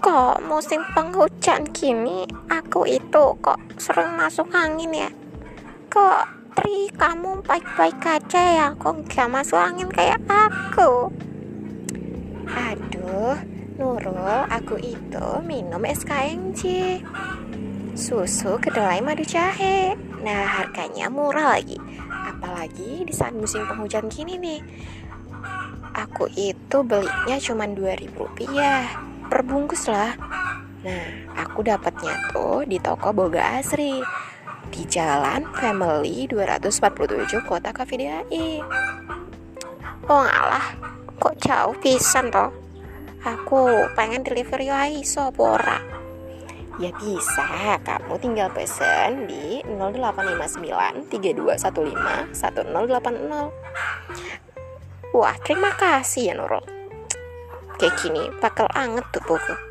kok musim penghujan gini aku itu kok sering masuk angin ya? Kok Tri kamu baik-baik aja ya? Kok gak masuk angin kayak aku? Aduh Nurul aku itu minum SKMJ susu kedelai madu jahe. Nah harganya murah lagi. Apalagi di saat musim penghujan gini nih. Aku itu belinya cuma 2000 rupiah perbungkus lah nah aku dapatnya tuh di toko Boga Asri. Di Jalan Family 247 Kota KVDI oh ngalah. Kok jauh pisan toh? Aku pengen delivery iso pora ya bisa kamu tinggal pesen di 0859 3215 1080 wah terima kasih ya Nurul kayak gini. Bakal anget tuh buku